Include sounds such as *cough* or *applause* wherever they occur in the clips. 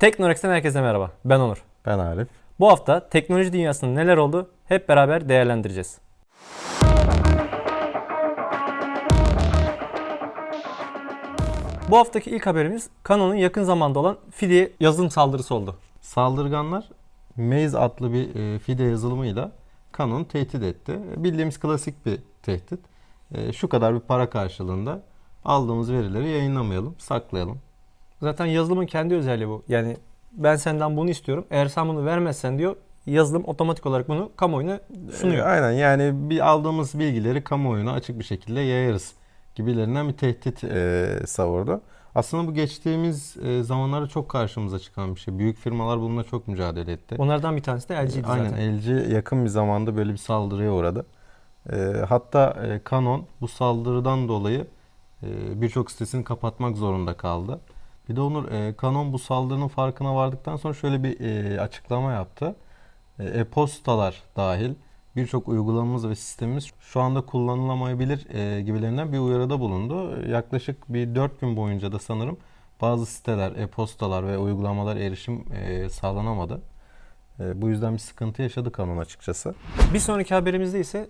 Teknorex'ten herkese merhaba. Ben Onur. Ben Arif. Bu hafta teknoloji dünyasında neler oldu hep beraber değerlendireceğiz. Bu haftaki ilk haberimiz Canon'un yakın zamanda olan fidye yazılım saldırısı oldu. Saldırganlar Maze adlı bir e, fide yazılımıyla Canon'u tehdit etti. Bildiğimiz klasik bir tehdit. E, şu kadar bir para karşılığında aldığımız verileri yayınlamayalım, saklayalım. Zaten yazılımın kendi özelliği bu. Yani ben senden bunu istiyorum. Eğer sen bunu vermezsen diyor yazılım otomatik olarak bunu kamuoyuna sunuyor. E, aynen yani bir aldığımız bilgileri kamuoyuna açık bir şekilde yayarız gibilerinden bir tehdit e, savurdu. Aslında bu geçtiğimiz e, zamanlarda çok karşımıza çıkan bir şey. Büyük firmalar bununla çok mücadele etti. Onlardan bir tanesi de LG'ydi zaten. Aynen LG yakın bir zamanda böyle bir saldırıya uğradı. Ee, hatta e, Canon bu saldırıdan dolayı e, birçok sitesini kapatmak zorunda kaldı. Bir de Onur e, Canon bu saldırının farkına vardıktan sonra şöyle bir e, açıklama yaptı. E, E-postalar dahil birçok uygulamamız ve sistemimiz şu anda kullanılamayabilir gibilerinden bir uyarıda bulundu. Yaklaşık bir 4 gün boyunca da sanırım bazı siteler, e-postalar ve uygulamalar erişim sağlanamadı. Bu yüzden bir sıkıntı yaşadı Canon açıkçası. Bir sonraki haberimizde ise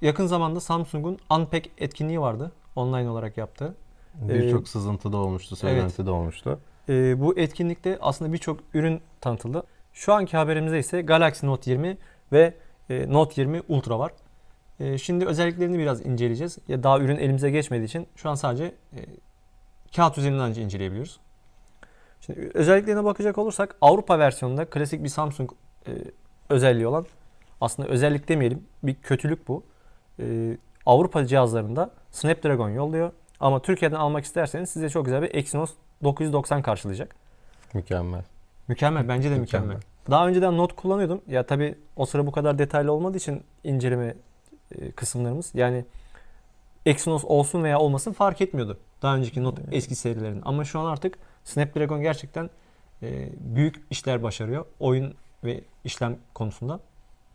yakın zamanda Samsung'un Unpack etkinliği vardı. Online olarak yaptığı. Birçok Ee, sızıntı da olmuştu, söylenti de olmuştu. E, bu etkinlikte aslında birçok ürün tanıtıldı. Şu anki haberimizde ise Galaxy Note 20 ve e, Note 20 Ultra var. E, şimdi özelliklerini biraz inceleyeceğiz. Ya daha ürün elimize geçmediği için şu an sadece e, kağıt üzerinden inceleyebiliyoruz. Şimdi özelliklerine bakacak olursak Avrupa versiyonunda klasik bir Samsung e, özelliği olan aslında özellik demeyelim bir kötülük bu. E, Avrupa cihazlarında Snapdragon yolluyor ama Türkiye'den almak isterseniz size çok güzel bir Exynos 990 karşılayacak. Mükemmel. Mükemmel bence de mükemmel. Mükemmel. Daha önceden not kullanıyordum. Ya tabi o sıra bu kadar detaylı olmadığı için inceleme e, kısımlarımız yani Exynos olsun veya olmasın fark etmiyordu. Daha önceki not eski serilerin. Ama şu an artık Snapdragon gerçekten e, büyük işler başarıyor. Oyun ve işlem konusunda.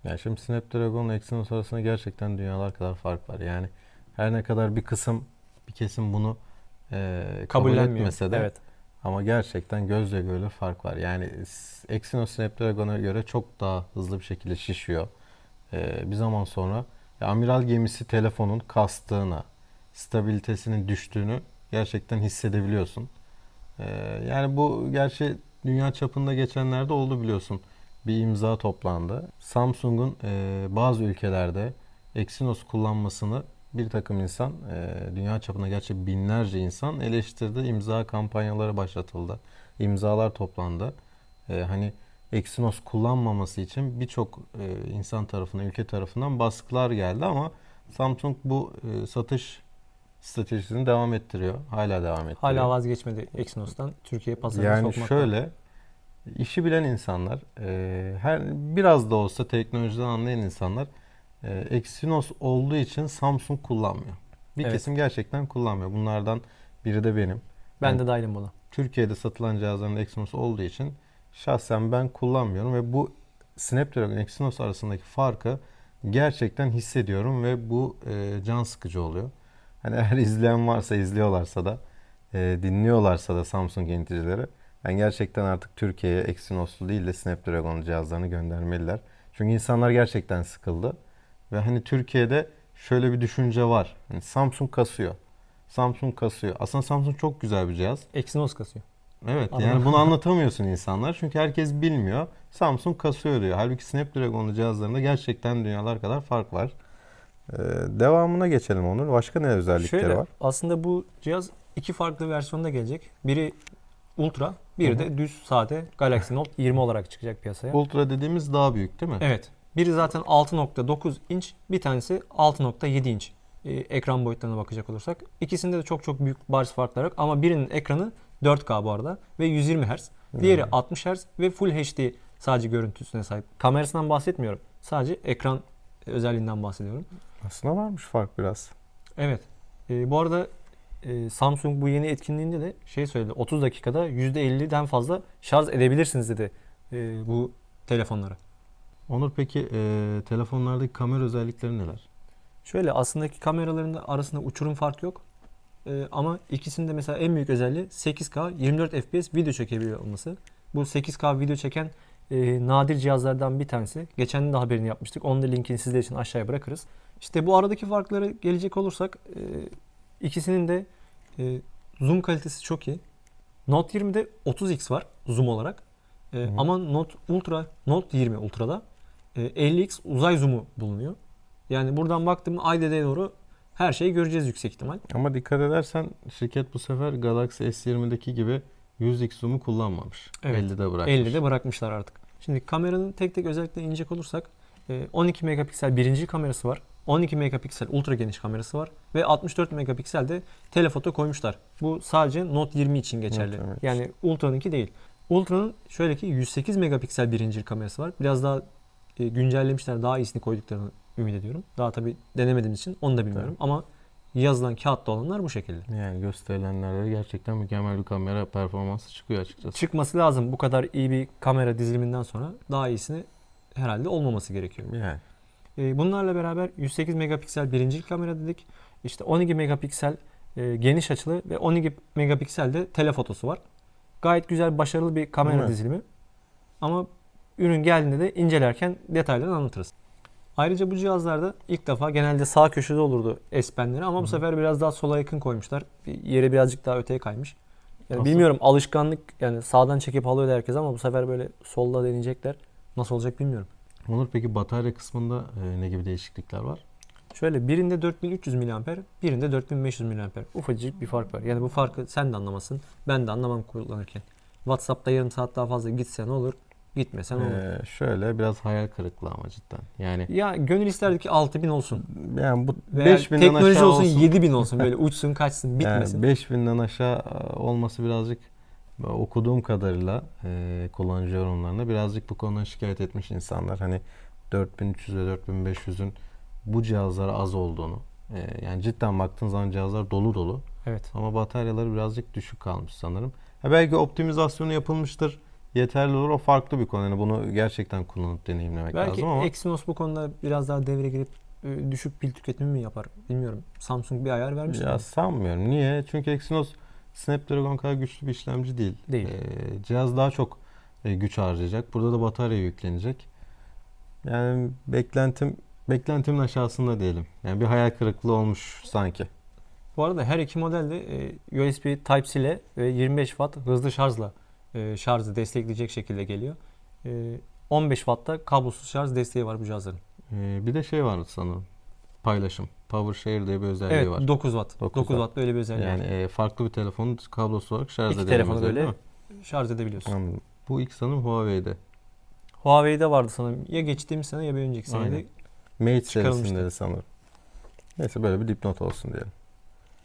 Yani şimdi Snapdragon ile Exynos arasında gerçekten dünyalar kadar fark var. Yani her ne kadar bir kısım, bir kesim bunu e, kabul etmese de Evet. ama gerçekten gözle görülür fark var. Yani Exynos Snapdragon'a göre çok daha hızlı bir şekilde şişiyor. E, bir zaman sonra ya amiral gemisi telefonun kastığına, stabilitesinin düştüğünü gerçekten hissedebiliyorsun. E, yani bu gerçi dünya çapında geçenlerde oldu biliyorsun. Bir imza toplandı. Samsung'un e, bazı ülkelerde Exynos kullanmasını bir takım insan, e, dünya çapında gerçi binlerce insan eleştirdi. İmza kampanyaları başlatıldı. İmzalar toplandı. E, hani Exynos kullanmaması için birçok e, insan tarafından, ülke tarafından baskılar geldi ama Samsung bu e, satış stratejisini devam ettiriyor. Hala devam ettiriyor. Hala vazgeçmedi Exynos'tan. Türkiye pazarına Yani sokmaktan. şöyle işi bilen insanlar, e, her biraz da olsa teknolojiden anlayan insanlar e, Exynos olduğu için Samsung kullanmıyor. Bir Evet. kesim gerçekten kullanmıyor. Bunlardan biri de benim. Ben de dahilim buna. Türkiye'de satılan cihazların Exynos olduğu için şahsen ben kullanmıyorum ve bu Snapdragon Exynos arasındaki farkı gerçekten hissediyorum ve bu e, can sıkıcı oluyor. Hani *laughs* eğer izleyen varsa izliyorlarsa da e, dinliyorlarsa da Samsung yöneticileri ben gerçekten artık Türkiye'ye Exynos'lu değil de Snapdragon cihazlarını göndermeliler. Çünkü insanlar gerçekten sıkıldı. Ve hani Türkiye'de şöyle bir düşünce var. Hani Samsung kasıyor. Samsung kasıyor. Aslında Samsung çok güzel bir cihaz. Exynos kasıyor. Evet Anladım. yani bunu *laughs* anlatamıyorsun insanlar çünkü herkes bilmiyor. Samsung kasıyor diyor. Halbuki Snapdragon'lu cihazlarında gerçekten dünyalar kadar fark var. Ee, devamına geçelim Onur. Başka ne özellikleri Şöyle var? aslında bu cihaz iki farklı versiyonda gelecek. Biri Ultra, biri Hı hı. de düz sade Galaxy Note 20 olarak çıkacak piyasaya. Ultra dediğimiz daha büyük değil mi? Evet. Biri zaten 6.9 inç, bir tanesi 6.7 inç. Ee, ekran boyutlarına bakacak olursak. İkisinde de çok çok büyük bariz farklar yok ama birinin ekranı 4K bu arada ve 120 Hz. Diğeri 60 Hz ve Full HD sadece görüntüsüne sahip. Kamerasından bahsetmiyorum. Sadece ekran özelliğinden bahsediyorum. Aslında varmış fark biraz. Evet. Ee, bu arada e, Samsung bu yeni etkinliğinde de şey söyledi. 30 dakikada %50'den fazla şarj edebilirsiniz dedi e, bu telefonları. Onur peki e, telefonlardaki kamera özellikleri neler? Şöyle aslındaki kameraların da arasında uçurum fark yok. Ee, ama ikisinin de mesela en büyük özelliği 8K 24 FPS video çekebiliyor olması. Bu 8K video çeken e, nadir cihazlardan bir tanesi. Geçen de haberini yapmıştık. Onun da linkini sizler için aşağıya bırakırız. İşte bu aradaki farkları gelecek olursak e, ikisinin de e, zoom kalitesi çok iyi. Note 20'de 30x var zoom olarak. E, ama Note Ultra, Note 20 Ultra'da e, 50x uzay zoom'u bulunuyor. Yani buradan baktığımda Ayde'de doğru her şeyi göreceğiz yüksek ihtimal. Ama dikkat edersen şirket bu sefer Galaxy S20'deki gibi 100x zoom'u kullanmamış. Evet. 50'de bırakmış. 50'de bırakmışlar artık. Şimdi kameranın tek tek özelliklerine inecek olursak e, 12 megapiksel birinci kamerası var. 12 megapiksel ultra geniş kamerası var ve 64 megapiksel de telefoto koymuşlar. Bu sadece Note 20 için geçerli. 20 için. yani Ultra'nınki değil. Ultra'nın şöyle ki 108 megapiksel birinci kamerası var. Biraz daha e, güncellemişler, daha iyisini koyduklarını ümit ediyorum. Daha tabi denemediğim için onu da bilmiyorum ama yazılan kağıtta olanlar bu şekilde. Yani gösterilenlerde gerçekten mükemmel bir kamera performansı çıkıyor açıkçası. Çıkması lazım. Bu kadar iyi bir kamera diziliminden sonra daha iyisini herhalde olmaması gerekiyor. Yani E, Bunlarla beraber 108 megapiksel birinci kamera dedik. İşte 12 megapiksel e, geniş açılı ve 12 megapiksel de telefotosu var. Gayet güzel, başarılı bir kamera dizilimi. Ama ürün geldiğinde de incelerken detaylarını anlatırız. Ayrıca bu cihazlarda ilk defa genelde sağ köşede olurdu S Pen'leri ama bu sefer biraz daha sola yakın koymuşlar. Yeri birazcık daha öteye kaymış. Yani Nasıl? bilmiyorum alışkanlık yani sağdan çekip alıyor herkes ama bu sefer böyle solda deneyecekler. Nasıl olacak bilmiyorum. Onur peki batarya kısmında e, ne gibi değişiklikler var? Şöyle birinde 4300 mAh, birinde 4500 mAh. Ufacık bir fark var. Yani bu farkı sen de anlamasın, ben de anlamam kullanırken. WhatsApp'ta yarım saat daha fazla gitse ne olur, gitmese ne olur. Ee, şöyle biraz hayal kırıklığı ama cidden. Yani Ya gönül isterdi ki 6000 olsun. yani bu Veya 5000'den teknoloji aşağı olsun, olsun. 7000 olsun. Böyle uçsun kaçsın bitmesin. Yani 5000'den aşağı e, olması birazcık e, okuduğum kadarıyla e, kullanıcı yorumlarında birazcık bu konudan şikayet etmiş insanlar. Hani 4300 ve 4500'ün bu cihazlara az olduğunu. e, yani cidden baktığın zaman cihazlar dolu dolu. Evet. Ama bataryaları birazcık düşük kalmış sanırım. Ha belki optimizasyonu yapılmıştır. Yeterli olur. O farklı bir konu. Yani bunu gerçekten kullanıp deneyimlemek Belki lazım ama Exynos bu konuda biraz daha devre girip e, düşük pil tüketimi mi yapar bilmiyorum. Samsung bir ayar vermiş. ya mi? sanmıyorum. Niye? Çünkü Exynos Snapdragon kadar güçlü bir işlemci değil. Değil. Ee, cihaz daha çok e, güç harcayacak. Burada da batarya yüklenecek. Yani beklentim beklentimin aşağısında diyelim. Yani bir hayal kırıklığı olmuş sanki. Bu arada her iki modelde e, USB Type-C ile ve 25 Watt hızlı şarjla e, şarjı destekleyecek şekilde geliyor. E, 15 Watt'ta kablosuz şarj desteği var bu cihazların. Ee, bir de şey var sanırım. Paylaşım. Power Share diye bir özelliği Evet var. 9 Watt. 9 9 Watt öyle bir özelliği Yani var. e, farklı bir telefonun kablosuz olarak şarj İki edebilme telefonu böyle şarj edebiliyorsun. Anladım. Bu ilk sanırım Huawei'de. Huawei'de vardı sanırım. Ya geçtiğimiz sene ya bir önceki sene. Aynen. Mate serisinde sanırım. Neyse böyle bir dipnot olsun diyelim.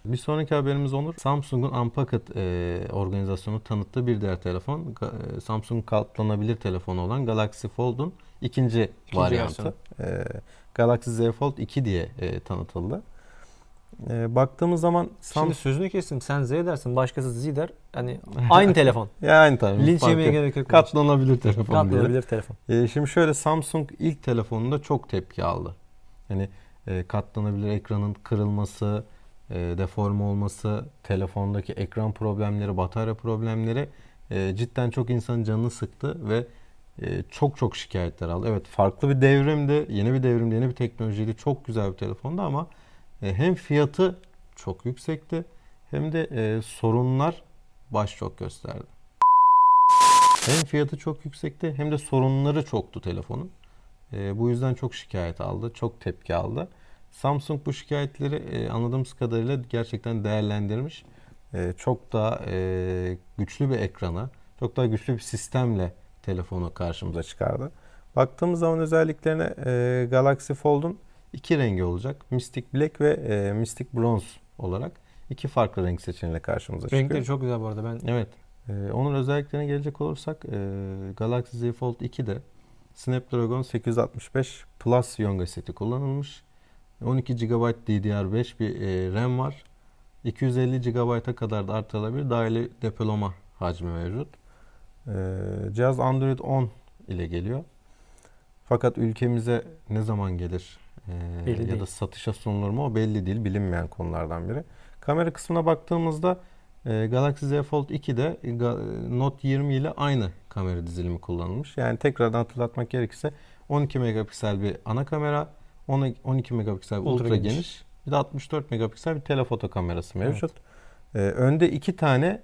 Bir sonraki haberimiz olur. Samsung'un Unpacked e, organizasyonu tanıttığı bir diğer telefon. E, Samsung'un katlanabilir telefonu olan Galaxy Fold'un ikinci, İkinci varyantı. E, Galaxy Z Fold 2 diye e, tanıtıldı. E, baktığımız zaman Şimdi Samsung sözünü kestim. Sen Z dersin, başkası Z der. Hani *laughs* aynı telefon. *laughs* ya aynı tabii. Linç yemeye gerek yok. Katlanabilir telefon. Katlanabilir telefon. E, şimdi şöyle Samsung ilk telefonunda çok tepki aldı. Hani e, katlanabilir ekranın kırılması, deforme olması, telefondaki ekran problemleri, batarya problemleri e, cidden çok insanın canını sıktı ve e, çok çok şikayetler aldı. Evet farklı bir devrimdi, yeni bir devrimdi, yeni bir teknolojiydi. Çok güzel bir telefondu ama e, hem fiyatı çok yüksekti hem de e, sorunlar baş çok gösterdi. Hem fiyatı çok yüksekti hem de sorunları çoktu telefonun. E, bu yüzden çok şikayet aldı, çok tepki aldı. Samsung bu şikayetleri e, anladığımız kadarıyla gerçekten değerlendirmiş. E, çok daha e, güçlü bir ekrana, çok daha güçlü bir sistemle telefonu karşımıza çıkardı. Baktığımız zaman özelliklerine e, Galaxy Fold'un iki rengi olacak. Mystic Black ve e, Mystic Bronze olarak iki farklı renk seçeneğiyle karşımıza çıkıyor. Renkleri çok güzel bu arada. Ben Evet. Onun özelliklerine gelecek olursak e, Galaxy Z Fold 2'de Snapdragon 865 Plus Yonga seti kullanılmış. 12 GB DDR5 bir e, RAM var. 250 GB'a kadar da artırılabilir dahili depolama hacmi mevcut. Ee, cihaz Android 10 ile geliyor. Fakat ülkemize ne zaman gelir e, Belli ya değil. da satışa sunulur mu o belli değil. Bilinmeyen konulardan biri. Kamera kısmına baktığımızda e, Galaxy Z Fold 2'de e, Note 20 ile aynı kamera dizilimi kullanılmış. Yani tekrardan hatırlatmak gerekirse 12 megapiksel bir ana kamera, 10 12 megapiksel Ultra ultra, geniş. geniş. bir de 64 megapiksel bir telefoto kamerası mevcut. E, önde iki tane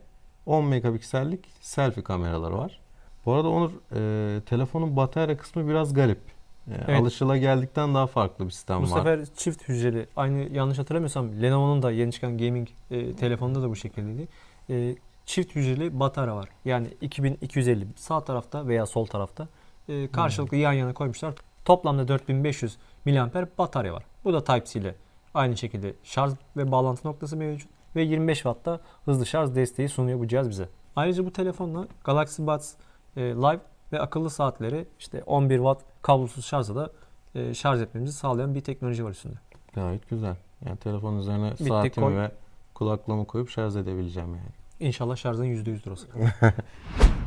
10 megapiksellik selfie kameraları var. Bu arada Onur e, telefonun batarya kısmı biraz garip. E, Evet. Alışıla geldikten daha farklı bir sistem Bu var. sefer çift hücreli. Aynı yanlış hatırlamıyorsam Lenovo'nun da yeni çıkan gaming e, telefonunda da bu şekildeydi. E, çift hücreli batarya var. Yani 2250 sağ tarafta veya sol tarafta e, karşılıklı yan yana koymuşlar. Toplamda 4500 mAh batarya var. Bu da Type-C ile aynı şekilde şarj ve bağlantı noktası mevcut ve 25 Watt'ta hızlı şarj desteği sunuyor bu cihaz bize. Ayrıca bu telefonla Galaxy Buds e, Live ve akıllı saatleri işte 11 Watt kablosuz şarjla da e, şarj etmemizi sağlayan bir teknoloji var üstünde. Gayet güzel. Yani telefon üzerine Bitti, saatimi koy. ve kulaklığımı koyup şarj edebileceğim yani. İnşallah şarjın %100'dür o. *laughs*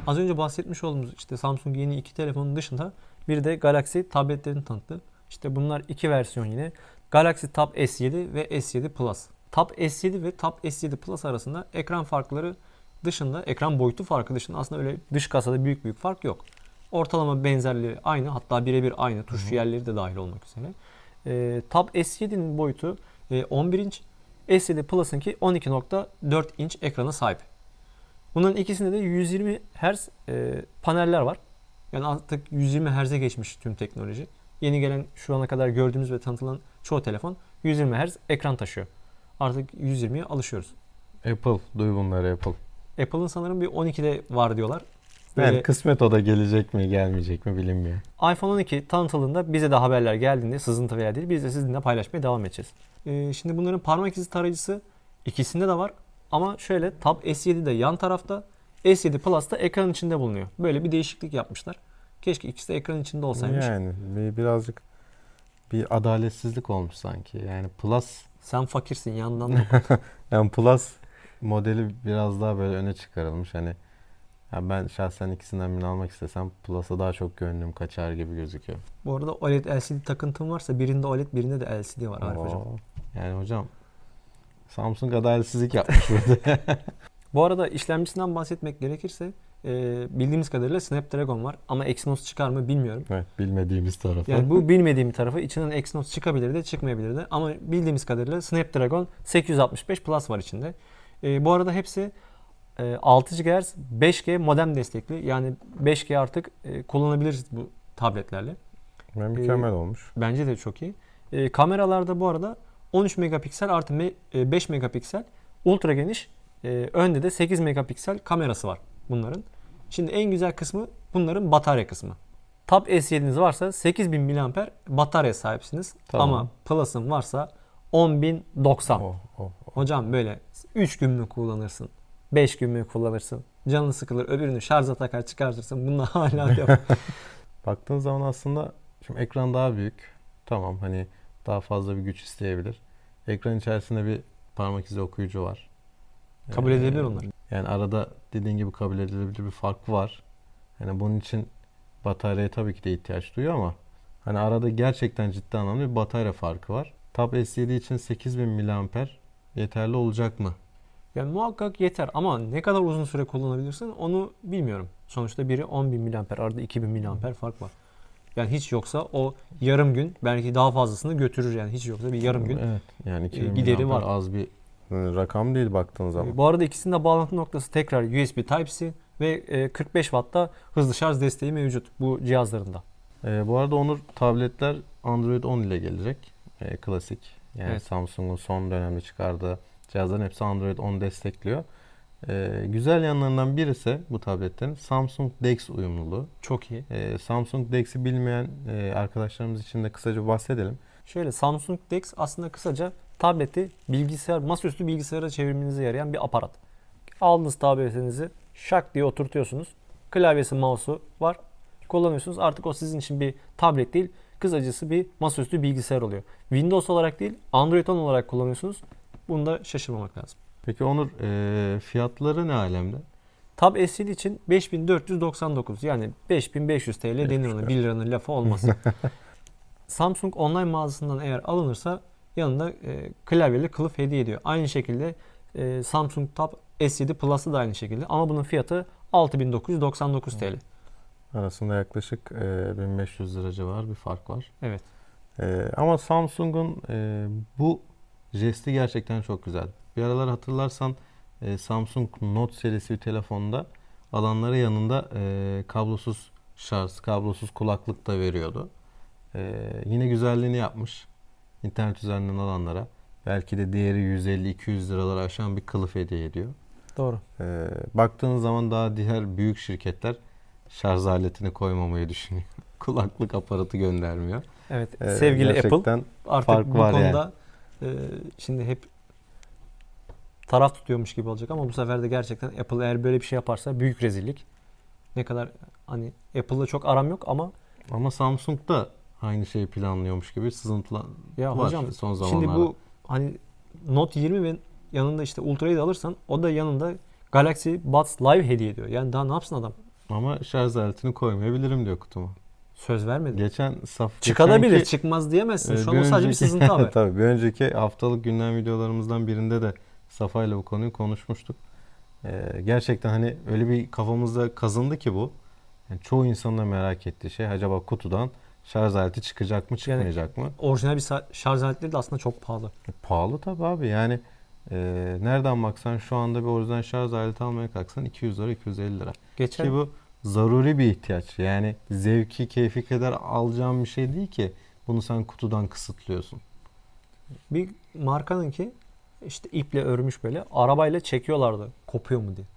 Az önce bahsetmiş olduğumuz işte Samsung yeni iki telefonun dışında bir de Galaxy tabletlerini tanıttı. İşte bunlar iki versiyon yine. Galaxy Tab S7 ve S7 Plus. Tab S7 ve Tab S7 Plus arasında ekran farkları dışında, ekran boyutu farkı dışında aslında öyle dış kasada büyük büyük fark yok. Ortalama benzerliği aynı hatta birebir aynı tuş yerleri de dahil olmak üzere. Ee, Tab S7'nin boyutu e, 11 inç, S7 Plus'ınki 12.4 inç ekrana sahip. Bunların ikisinde de 120 Hz e, paneller var. Yani artık 120 Hz'e geçmiş tüm teknoloji. Yeni gelen şu ana kadar gördüğümüz ve tanıtılan çoğu telefon 120 Hz ekran taşıyor. Artık 120'ye alışıyoruz. Apple, duy bunları Apple. Apple'ın sanırım bir 12'de var diyorlar. Yani Böyle kısmet o da gelecek mi gelmeyecek mi bilinmiyor. iPhone 12 tanıtıldığında bize de haberler geldiğinde sızıntı veya değil biz de sizinle paylaşmaya devam edeceğiz. Ee, şimdi bunların parmak izi tarayıcısı ikisinde de var. Ama şöyle Tab S7 de yan tarafta S7 Plus da ekran içinde bulunuyor. Böyle bir değişiklik yapmışlar. Keşke ikisi de ekran içinde olsaymış. Yani bir, birazcık bir adaletsizlik olmuş sanki. Yani Plus Sen fakirsin yandan *laughs* da. yani Plus modeli biraz daha böyle öne çıkarılmış. Hani ya ben şahsen ikisinden birini almak istesem Plus'a daha çok gönlüm kaçar gibi gözüküyor. Bu arada OLED LCD takıntım varsa birinde OLED birinde de LCD var Arif hocam. Yani hocam Samsung adaletsizlik yapmış burada. *laughs* *laughs* Bu arada işlemcisinden bahsetmek gerekirse e, bildiğimiz kadarıyla Snapdragon var ama Exynos çıkar mı bilmiyorum. evet, bilmediğimiz tarafı. Yani bu bilmediğim tarafı içinden Exynos çıkabilir de çıkmayabilir de ama bildiğimiz kadarıyla Snapdragon 865 Plus var içinde. E, bu arada hepsi e, 6 GHz 5G modem destekli yani 5G artık e, kullanabiliriz bu tabletlerle. Mükemmel olmuş. Bence de çok iyi. E, kameralarda bu arada 13 megapiksel artı me- e, 5 megapiksel ultra geniş. e, önde de 8 megapiksel kamerası var bunların. Şimdi en güzel kısmı bunların batarya kısmı. Tab S7'niz varsa 8000 mAh batarya sahipsiniz. Tamam. Ama Plus'ın varsa 10090. Oh, oh, oh. Hocam böyle 3 gün mü kullanırsın? 5 gün mü kullanırsın? Canın sıkılır öbürünü şarja takar çıkartırsın. Bununla *laughs* hala devam. *laughs* Baktığın zaman aslında şimdi ekran daha büyük. Tamam hani daha fazla bir güç isteyebilir. Ekran içerisinde bir parmak izi okuyucu var. Kabul edilebilir onlar. Yani arada dediğin gibi kabul edilebilir bir fark var. Hani bunun için bataryaya tabii ki de ihtiyaç duyuyor ama hani arada gerçekten ciddi anlamda bir batarya farkı var. Tab S7 için 8000 mAh yeterli olacak mı? Yani muhakkak yeter ama ne kadar uzun süre kullanabilirsin onu bilmiyorum. Sonuçta biri 10.000 mAh, arada 2000 mAh fark var. Yani hiç yoksa o yarım gün belki daha fazlasını götürür yani hiç yoksa bir yarım gün. Evet. Yani 2000 gideri var. az bir e, rakam değil baktığın zaman. Bu arada ikisinin de bağlantı noktası tekrar USB Type-C ve e, 45 Watt'ta hızlı şarj desteği mevcut bu cihazlarında. Ee, bu arada Onur tabletler Android 10 ile gelecek. Ee, klasik. Yani Evet. Samsung'un son dönemde çıkardığı cihazların hepsi Android 10 destekliyor. Ee, güzel yanlarından birisi bu tabletlerin Samsung DeX uyumluluğu. Çok iyi. Ee, Samsung DeX'i bilmeyen e, arkadaşlarımız için de kısaca bahsedelim. Şöyle Samsung DeX aslında kısaca tableti bilgisayar, masaüstü bilgisayara çevirmenize yarayan bir aparat. Aldığınız tabletinizi şak diye oturtuyorsunuz. Klavyesi, mouse'u var. Kullanıyorsunuz. Artık o sizin için bir tablet değil, kısacası bir masaüstü bilgisayar oluyor. Windows olarak değil, Android 10 olarak kullanıyorsunuz. Bunda şaşırmamak lazım. Peki Onur e, fiyatları ne alemde? Tab S7 için 5499 yani 5500 TL denir ona 1 liranın lafı olmaz. *laughs* Samsung online mağazasından eğer alınırsa yanında e, klavyeli kılıf hediye ediyor. Aynı şekilde e, Samsung Tab S7 Plus'ı da aynı şekilde ama bunun fiyatı 6999 TL. Arasında yaklaşık e, 1500 lira civarı bir fark var. Evet. E, ama Samsung'un e, bu jesti gerçekten çok güzel. Bir aralar hatırlarsan e, Samsung Note serisi bir telefonda alanlara yanında e, kablosuz şarj, kablosuz kulaklık da veriyordu. E, yine güzelliğini yapmış. İnternet üzerinden alanlara. Belki de değeri 150-200 liraları aşan bir kılıf hediye ediyor. Doğru. E, baktığınız zaman daha diğer büyük şirketler şarj aletini koymamayı düşünüyor. *laughs* Kulaklık aparatı göndermiyor. Evet. E, Sevgili Apple artık fark bu var yani. konuda e, şimdi hep taraf tutuyormuş gibi olacak ama bu sefer de gerçekten Apple eğer böyle bir şey yaparsa büyük rezillik. Ne kadar hani Apple'la çok aram yok ama Ama Samsung da aynı şeyi planlıyormuş gibi sızıntılar ya var hocam son zamanlarda. şimdi bu hani Note 20 ve yanında işte Ultra'yı da alırsan o da yanında Galaxy Buds Live hediye ediyor. Yani daha ne yapsın adam? Ama şarj aletini koymayabilirim diyor kutuma. Söz vermedi. Geçen saf Çıkabilir, geçenki- çıkmaz diyemezsin. e, Şu an sadece bir sızıntı haber. *laughs* Tabii bir önceki haftalık gündem videolarımızdan birinde de Safa ile bu konuyu konuşmuştuk. Ee, gerçekten hani öyle bir kafamızda kazındı ki bu. Yani çoğu insanın da merak ettiği şey acaba kutudan şarj aleti çıkacak mı çıkmayacak mı? Orijinal bir şarj aletleri de aslında çok pahalı. E, pahalı tabii abi yani e, nereden baksan şu anda bir orijinal şarj aleti almaya kalksan 200 lira 250 lira. Geçen Ki bu zaruri bir ihtiyaç. Yani zevki, keyfi kadar alacağın bir şey değil ki. Bunu sen kutudan kısıtlıyorsun. bir markanın ki işte iple örmüş böyle arabayla çekiyorlardı. Kopuyor mu diye.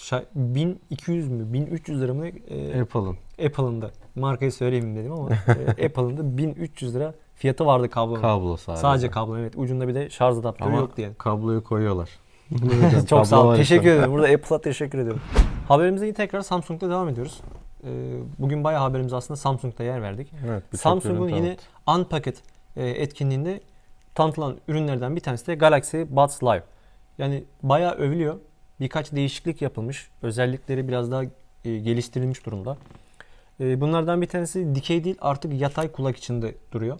Şa- 1200 mü 1300 lira mı e, Apple'ın. Apple'ın da markayı söyleyeyim dedim ama *laughs* e, Apple'ın da 1300 lira fiyatı vardı kablonun. Kablo sadece. Sadece kablo evet. Ucunda bir de şarj adaptörü Ama yok diye. kabloyu koyuyorlar. *laughs* Çok sağ ol. Teşekkür ederim. Burada Apple'a teşekkür ediyorum. Haberimize yine tekrar Samsung'da devam ediyoruz. E, bugün bayağı haberimize aslında Samsung'da yer verdik. Evet, birçok Samsung'un ürün yine. Unpacked e, etkinliğinde tanıtılan ürünlerden bir tanesi de Galaxy Buds Live. Yani bayağı övülüyor. Birkaç değişiklik yapılmış. Özellikleri biraz daha e, geliştirilmiş durumda. E, bunlardan bir tanesi dikey değil artık yatay kulak içinde duruyor.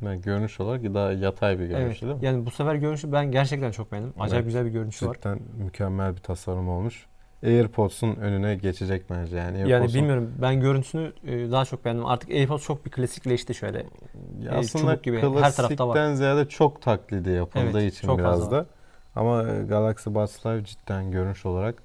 Yani görünüş olarak daha yatay bir görünüş evet. değil mi? Yani bu sefer görünüşü ben gerçekten çok beğendim. Acayip Evet. güzel bir görünüşü var. Cidden mükemmel bir tasarım olmuş. AirPods'un önüne geçecek bence yani. Yani AirPods'un- bilmiyorum ben görüntüsünü e, daha çok beğendim. Artık AirPods çok bir klasikleşti şöyle. Ya aslında çubuk gibi her tarafta var. klasikten ziyade çok taklidi yapıldığı Evet, için çok biraz fazla da. Ama e, Galaxy Buds Live cidden görünüş olarak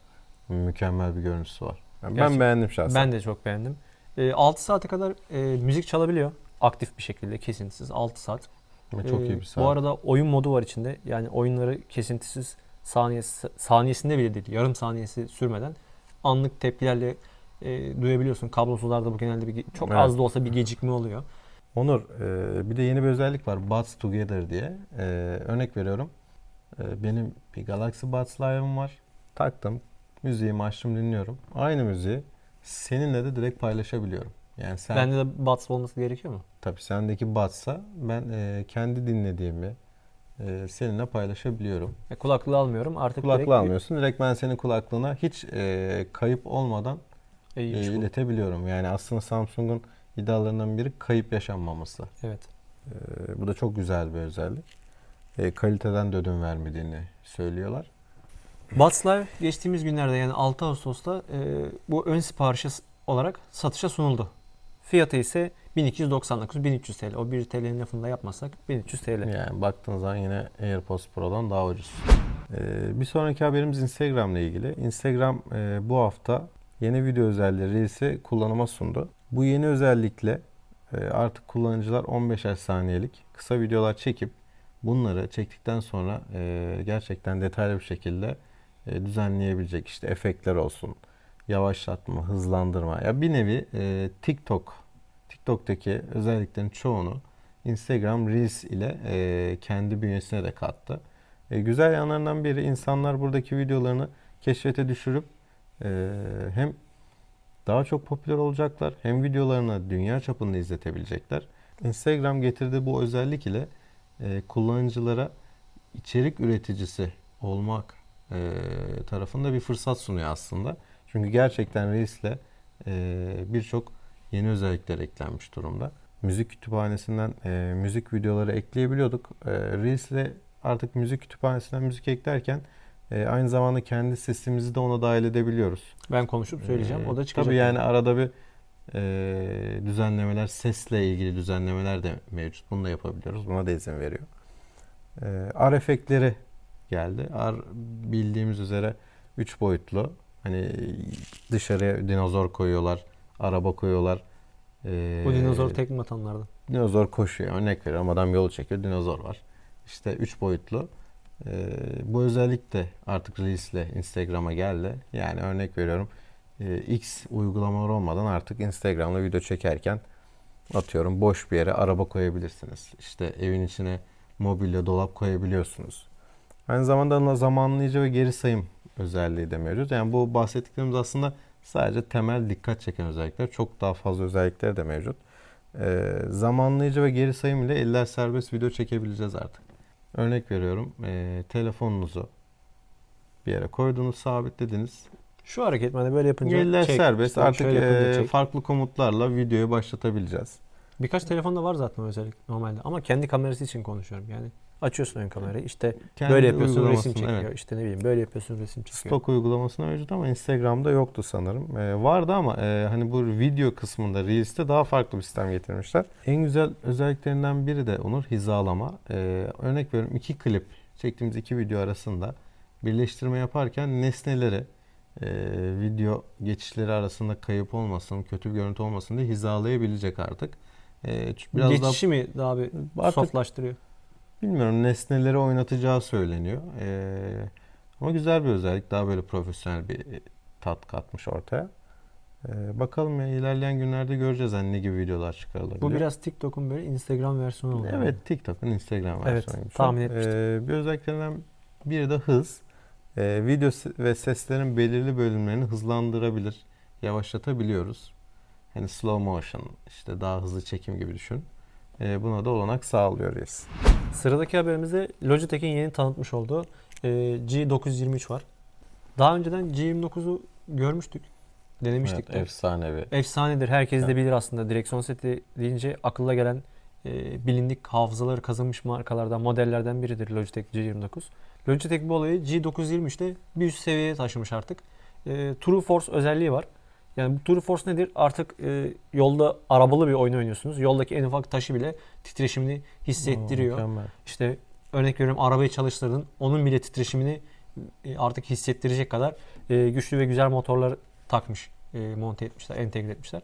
mükemmel bir görüntüsü var. Yani ben beğendim şahsen. Ben de çok beğendim. E, 6 saate kadar e, müzik çalabiliyor. Aktif bir şekilde kesintisiz 6 saat. Ama çok iyi bir saat. Bu arada oyun modu var içinde. Yani oyunları kesintisiz saniyesi, saniyesinde bile değil, yarım saniyesi sürmeden anlık tepkilerle e, duyabiliyorsun. Kablosuzlarda bu genelde bir, çok Evet. az da olsa bir gecikme oluyor. Onur, e, bir de yeni bir özellik var. Buds Together diye. E, örnek veriyorum. E, benim bir Galaxy Buds Live'ım var. Taktım. Müziğimi açtım dinliyorum. Aynı müziği seninle de direkt paylaşabiliyorum. Yani sen Bende de Buds olması gerekiyor mu? tabii sendeki Buds'a ben e, kendi dinlediğimi e, seninle paylaşabiliyorum. E, kulaklığı almıyorum. Artık Kulaklığı direkt almıyorsun. Direkt ben senin kulaklığına hiç e, kayıp olmadan E, e, iletebiliyorum. Yani aslında Samsung'un iddialarından biri kayıp yaşanmaması. Evet. Ee, bu da çok güzel bir özellik. Ee, kaliteden de ödün vermediğini söylüyorlar. Buds Live geçtiğimiz günlerde yani 6 Ağustos'ta e, bu ön siparişi olarak satışa sunuldu. Fiyatı ise 1299-1300 TL. O 1 TL'nin lafını da yapmazsak 1300 TL. Yani baktığınız zaman yine AirPods Pro'dan daha ucuz. Ee, bir sonraki haberimiz Instagram ile ilgili. Instagram e, bu hafta yeni video özelliği Reels'i kullanıma sundu. Bu yeni özellikle e, artık kullanıcılar 15'er saniyelik kısa videolar çekip bunları çektikten sonra e, gerçekten detaylı bir şekilde e, düzenleyebilecek işte efektler olsun, yavaşlatma, hızlandırma. Ya bir nevi e, TikTok, TikTok'taki özelliklerin çoğunu Instagram Reels ile e, kendi bünyesine de kattı. E, güzel yanlarından biri insanlar buradaki videolarını keşfete düşürüp e, hem daha çok popüler olacaklar hem videolarını dünya çapında izletebilecekler. Instagram getirdiği bu özellik ile e, kullanıcılara içerik üreticisi olmak e, tarafında bir fırsat sunuyor aslında. Çünkü gerçekten Reels'le e, birçok yeni özellikler eklenmiş durumda. müzik kütüphanesinden e, müzik videoları ekleyebiliyorduk. E, Reels'le artık müzik kütüphanesinden müzik eklerken e, aynı zamanda kendi sesimizi de ona dahil edebiliyoruz. Ben konuşup söyleyeceğim. Ee, O da çıkacak. Tabii yani arada bir e, düzenlemeler, sesle ilgili düzenlemeler de mevcut. Bunu da yapabiliyoruz. Buna da izin veriyor. E, R efektleri geldi. R bildiğimiz üzere 3 boyutlu. Hani dışarıya dinozor koyuyorlar, araba koyuyorlar. E, Bu dinozor tekme atanlardan. dinozor koşuyor. Örnek veriyorum adam yolu çekiyor, dinozor var. İşte 3 boyutlu. Ee, bu özellik de artık Reels ile Instagram'a geldi. Yani örnek veriyorum e, X uygulamalar olmadan artık Instagram'da video çekerken atıyorum boş bir yere araba koyabilirsiniz. İşte evin içine mobilya dolap koyabiliyorsunuz. Aynı zamanda zamanlayıcı ve geri sayım özelliği de mevcut. Yani bu bahsettiklerimiz aslında sadece temel dikkat çeken özellikler. Çok daha fazla özellikler de mevcut. Ee, zamanlayıcı ve geri sayım ile eller serbest video çekebileceğiz artık. Örnek veriyorum. e, telefonunuzu bir yere koydunuz, sabitlediniz. Şu hareket hani böyle yapınca Eller çek, serbest. işte Artık e, çek. farklı komutlarla videoyu başlatabileceğiz. Birkaç telefonda var zaten özellik normalde ama kendi kamerası için konuşuyorum. Yani açıyorsun ön kamerayı işte Kendi böyle yapıyorsun resim çekiyor. evet. İşte ne bileyim böyle yapıyorsun resim çekiyor. Stok uygulamasına mevcut ama Instagram'da yoktu sanırım. E, vardı ama e, hani bu video kısmında Reels'te daha farklı bir sistem getirmişler. En güzel özelliklerinden biri de Onur hizalama. E, örnek veriyorum iki klip çektiğimiz iki video arasında birleştirme yaparken nesneleri e, video geçişleri arasında kayıp olmasın, kötü bir görüntü olmasın diye hizalayabilecek artık. E, biraz Geçişi mi daha bir daha artık softlaştırıyor? Bilmiyorum nesneleri oynatacağı söyleniyor. Ee, ama güzel bir özellik. Daha böyle profesyonel bir tat katmış ortaya. Ee, bakalım ya ilerleyen günlerde göreceğiz hani ne gibi videolar çıkarılabilir. Bu biraz TikTok'un böyle Instagram versiyonu oldu. Evet TikTok'un Instagram Evet, versiyonu. gibi. tahmin etmiştim. Ee, bir özelliklerinden biri de hız. Ee, video ve seslerin belirli bölümlerini hızlandırabilir, yavaşlatabiliyoruz. Hani slow motion, işte daha hızlı çekim gibi düşün. Ee, buna da olanak sağlıyoruz. Sıradaki haberimizde Logitech'in yeni tanıtmış olduğu e, G923 var. Daha önceden G29'u görmüştük. Denemiştik Evet, de. efsanevi. Efsanedir. Herkes de Evet. bilir aslında. Direksiyon seti deyince akılla gelen e, bilindik hafızaları kazanmış markalardan, modellerden biridir Logitech G29. Logitech bu olayı G923'te bir üst seviyeye taşımış artık. E, True Force özelliği var. Yani bu True Force nedir? Artık e, yolda arabalı bir oyun oynuyorsunuz. Yoldaki en ufak taşı bile titreşimini hissettiriyor. Oo. İşte örnek veriyorum arabayı çalıştırdın. Onun bile titreşimini e, artık hissettirecek kadar e, güçlü ve güzel motorlar takmış, e, monte etmişler, entegre etmişler.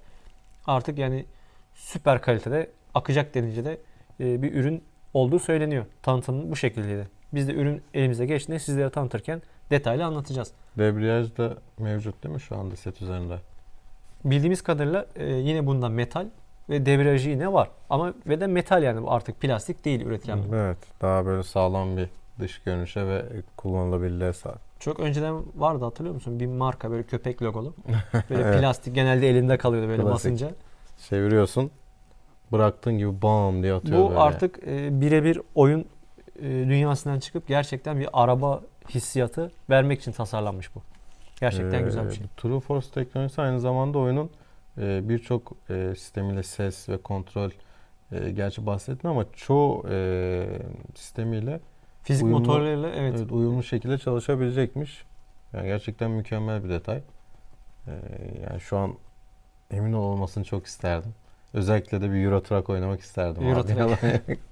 Artık yani süper kalitede akacak denince de e, bir ürün olduğu söyleniyor. Tanıtımı bu şekildeydi. Biz de ürün elimize geçtiğinde sizlere tanıtırken detaylı anlatacağız. Debriyaj da mevcut değil mi şu anda set üzerinde? Bildiğimiz kadarıyla e, yine bunda metal ve debriyajı yine var. Ama ve de metal yani bu artık plastik değil üretilen. Evet. Daha böyle sağlam bir dış görünüşe ve kullanılabilirliğe sahip. Çok önceden vardı hatırlıyor musun? Bir marka böyle köpek logolu. *laughs* Böyle Evet. plastik genelde elinde kalıyordu böyle Klasik. basınca. Çeviriyorsun. Bıraktığın gibi bam diye atıyor Bu böyle. artık e, birebir oyun dünyasından çıkıp gerçekten bir araba hissiyatı vermek için tasarlanmış bu. Gerçekten Ee, güzel bir şey. True Force teknolojisi aynı zamanda oyunun e, birçok e, sistemiyle ses ve kontrol e, gerçi bahsettin ama çoğu e, sistemiyle Fizik uyumlu- motorlarıyla evet, evet, uyumlu şekilde çalışabilecekmiş. Yani gerçekten mükemmel bir detay. Ee, yani şu an emin ol olmasını çok isterdim. Özellikle de bir Euro Truck oynamak isterdim. Euro abi. Truck. *laughs*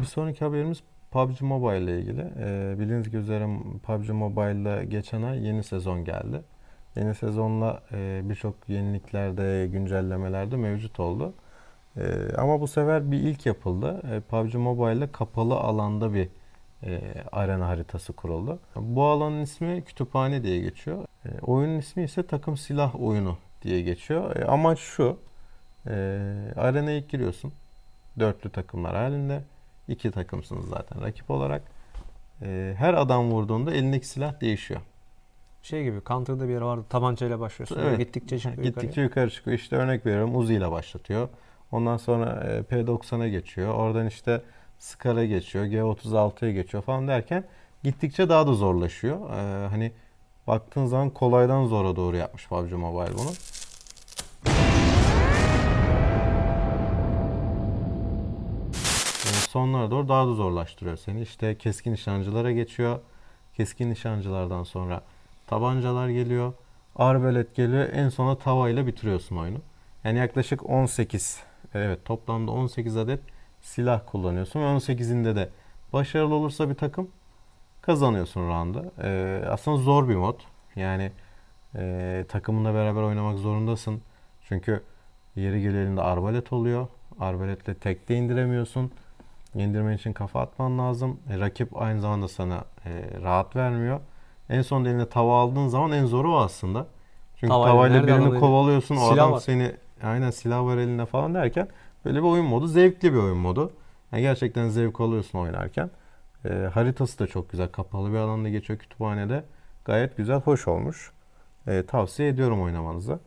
bir sonraki haberimiz PUBG Mobile ile ilgili. Ee, bildiğiniz üzere PUBG Mobile'da geçen ay yeni sezon geldi. Yeni sezonla e, birçok yeniliklerde, güncellemelerde mevcut oldu. Ee, ama bu sefer bir ilk yapıldı. E, PUBG Mobile'de kapalı alanda bir e, arena haritası kuruldu. Bu alanın ismi kütüphane diye geçiyor. E, oyunun ismi ise takım silah oyunu diye geçiyor. E, amaç şu. E, arenaya giriyorsun. Dörtlü takımlar halinde. İki takımsınız zaten rakip olarak. E, her adam vurduğunda elindeki silah değişiyor. şey gibi Counter'da bir yer vardı tabancayla başlıyorsun. Evet. Gittikçe çıkıyor Gittikçe yukarıya. yukarı çıkıyor. İşte örnek veriyorum Uzi ile başlatıyor. Ondan sonra e, P90'a geçiyor. Oradan işte Scar'a geçiyor. G36'ya geçiyor falan derken gittikçe daha da zorlaşıyor. E, hani baktığın zaman kolaydan zora doğru yapmış PUBG Mobile bunu. Sonlara doğru daha da zorlaştırıyor seni. İşte keskin nişancılara geçiyor. Keskin nişancılardan sonra tabancalar geliyor. Arbelet geliyor. En sona tavayla bitiriyorsun oyunu. Yani yaklaşık 18 evet toplamda 18 adet silah kullanıyorsun ve 18'inde de başarılı olursa bir takım kazanıyorsun round'ı. Ee, aslında zor bir mod. Yani e, takımınla beraber oynamak zorundasın. Çünkü yeri geliyor arbalet oluyor. Arbaletle tekte indiremiyorsun. İndirmen için kafa atman lazım. E, rakip aynı zamanda sana e, rahat vermiyor. En son eline tava aldığın zaman en zoru o aslında. Çünkü Tavayla tavayla birini alıyor? kovalıyorsun. O Silah adam var. seni aynen silah var elinde falan derken böyle bir oyun modu. Zevkli bir oyun modu. Yani gerçekten zevk alıyorsun oynarken. E, haritası da çok güzel. Kapalı bir alanda geçiyor kütüphanede. Gayet güzel, hoş olmuş. E, tavsiye ediyorum oynamanızı.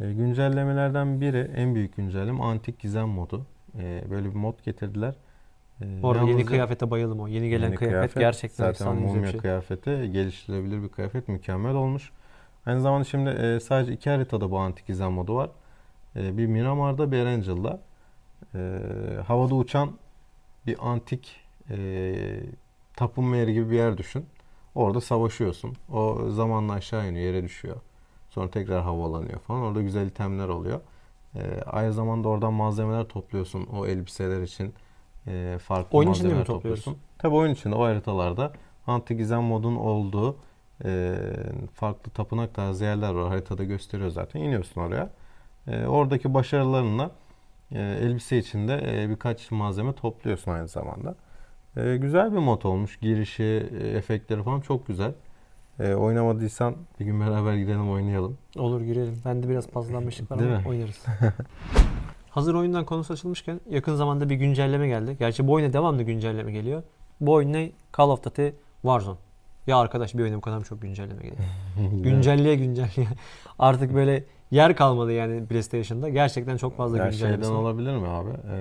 E, güncellemelerden biri, en büyük güncelleme Antik Gizem modu. E, böyle bir mod getirdiler. E, Orada yeni kıyafete bayıldım o. Yeni gelen Yeni kıyafet, gerçekten zaten mumya şey. kıyafeti geliştirilebilir bir kıyafet mükemmel olmuş. Aynı zamanda şimdi e, sadece iki haritada bu antik gizem modu var. E, bir Miramar'da bir Erangel'da. E, havada uçan bir antik e, tapınma yeri gibi bir yer düşün. Orada savaşıyorsun. O zamanla aşağı iniyor, yere düşüyor. Sonra tekrar havalanıyor falan. Orada güzel itemler oluyor. E, aynı zamanda oradan malzemeler topluyorsun o elbiseler için. E, farklı Oyun içinde mi malzemeler topluyorsun? topluyorsun. Tabii oyun içinde o haritalarda antik gizem modun olduğu e, farklı tapınak tarzı yerler var. Haritada gösteriyor zaten. İniyorsun oraya. E, oradaki başarılarınla e, elbise içinde e, birkaç malzeme topluyorsun aynı zamanda. E, güzel bir mod olmuş. Girişi, e, efektleri falan çok güzel. E, oynamadıysan bir gün beraber gidelim oynayalım. Olur girelim. Bende biraz paslanmışlık var *laughs* Değil ama mi? oynarız. *laughs* Hazır oyundan konusu açılmışken yakın zamanda bir güncelleme geldi. Gerçi bu oyuna devamlı güncelleme geliyor. Bu oyun ne? Call of Duty Warzone. Ya arkadaş bir oyuna bu kadar mı çok güncelleme geliyor? *laughs* Güncelleye güncelleye. Artık böyle yer kalmadı yani PlayStation'da. Gerçekten çok fazla Ya güncellemesi şeyden var. olabilir mi abi? E,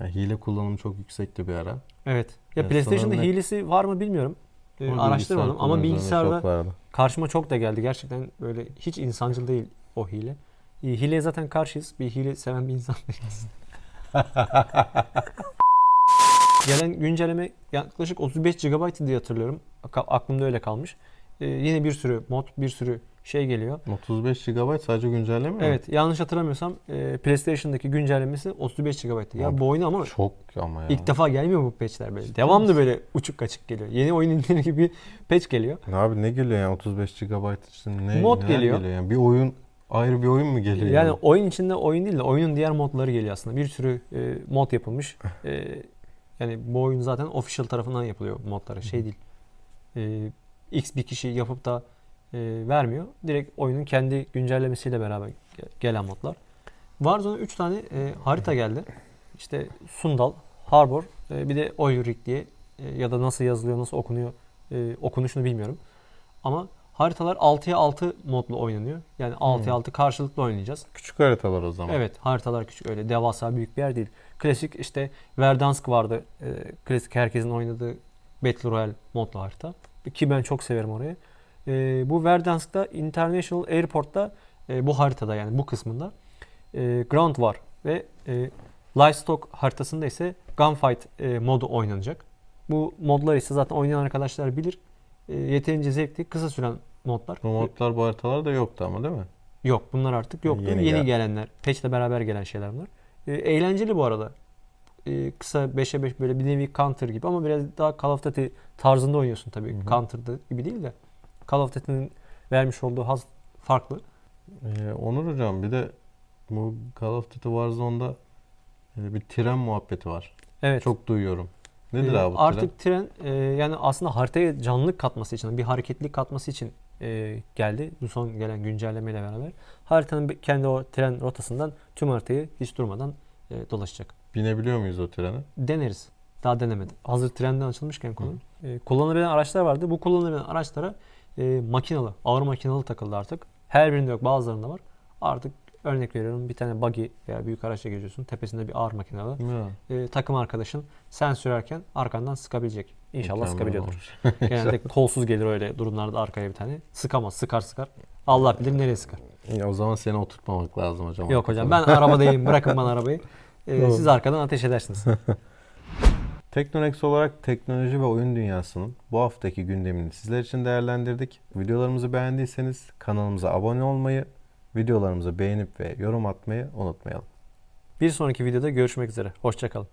ya hile kullanımı çok yüksekti bir ara. Evet. Ya Ya PlayStation'da sanırım ne- hilesi var mı bilmiyorum. Ee, Ama araştırmadım bilgisayar ama bilgisayarda çok vardı. karşıma çok da geldi. Gerçekten böyle hiç insancıl değil o hile. Ee, Hileye zaten karşıyız. Bir hile seven bir insan *laughs* değiliz. Gelen güncelleme yaklaşık 35 GB diye hatırlıyorum. Ak- Aklımda öyle kalmış. Ee, yine bir sürü mod, bir sürü şey geliyor. 35 GB sadece güncelleme mi? Evet, yanlış hatırlamıyorsam e, PlayStation'daki güncellemesi 35 GB'tı. Ya bu oyunu ama Çok ama ya. ilk defa gelmiyor bu patchler böyle. Devamlı böyle uçuk kaçık geliyor. Yeni oyun indirir *laughs* gibi patch geliyor. Abi ne geliyor yani 35 GB için ne Mod neler geliyor. Yani bir oyun ayrı bir oyun mu geliyor? Yani oyun içinde oyun değil de oyunun diğer modları geliyor aslında. Bir sürü e, mod yapılmış. E, yani bu oyun zaten official tarafından yapılıyor modları. Şey değil. E, X bir kişi yapıp da vermiyor. Direkt oyunun kendi güncellemesiyle beraber ge- gelen modlar. Warzone'a 3 tane e, harita geldi. İşte Sundal, Harbor, e, bir de Oyurik diye e, ya da nasıl yazılıyor, nasıl okunuyor e, okunuşunu bilmiyorum. Ama haritalar 6'ya 6 modlu oynanıyor. Yani 6'ya Hmm. 6 karşılıklı oynayacağız. Küçük haritalar o zaman. Evet haritalar küçük öyle devasa büyük bir yer değil. Klasik işte Verdansk vardı. E, klasik herkesin oynadığı Battle Royale modlu harita. Ki ben çok severim orayı. E, bu Verdansk'ta International Airport'ta e, bu haritada yani bu kısmında e, Ground var ve e, Livestock haritasında ise Gunfight e, modu oynanacak. Bu modlar ise zaten oynayan arkadaşlar bilir. E, yeterince zevkli, kısa süren modlar. Bu modlar bu haritalarda yoktu ama değil mi? Yok bunlar artık yoktu. Yeni Yeni, gel- gelenler. Patch'le beraber gelen şeyler bunlar. E, eğlenceli bu arada. E, kısa 5'e 5 böyle bir nevi counter gibi ama biraz daha Call of Duty tarzında oynuyorsun tabii. Hı hı. Counter'da gibi değil de. Call of Duty'nin vermiş olduğu haz farklı. Ee, Onur hocam bir de bu Call of Duty Warzone'da e, bir tren muhabbeti var. Evet. Çok duyuyorum. Nedir E, abi bu Artık tren e, yani aslında haritaya canlılık katması için, bir hareketlilik katması için e, geldi. Bu son gelen güncellemeyle beraber. Haritanın kendi o tren rotasından tüm haritayı hiç durmadan e, dolaşacak. tren? Binebiliyor muyuz o trene? Deneriz. Daha denemedim. Hazır trenden açılmışken konu. E, kullanılabilen araçlar vardı. Bu kullanılabilen araçlara e, makinalı, ağır makinalı takıldı artık. Her birinde yok bazılarında var. Artık örnek veriyorum bir tane buggy veya büyük araçla geziyorsun. Tepesinde bir ağır makinalı. E, takım arkadaşın sen sürerken arkandan sıkabilecek. İnşallah mükemmel sıkabiliyordur. *laughs* Genelde kolsuz gelir öyle durumlarda arkaya bir tane. Sıkamaz, sıkar sıkar. Allah bilir nereye sıkar. Ya, o zaman seni oturtmamak lazım hocam. Yok hocam ben arabadayım. Bırakın bana arabayı. e, Doğru. siz arkadan ateş edersiniz. *laughs* Teknonex olarak teknoloji ve oyun dünyasının bu haftaki gündemini sizler için değerlendirdik. Videolarımızı beğendiyseniz kanalımıza abone olmayı, videolarımızı beğenip ve yorum atmayı unutmayalım. bir sonraki videoda görüşmek üzere. Hoşçakalın.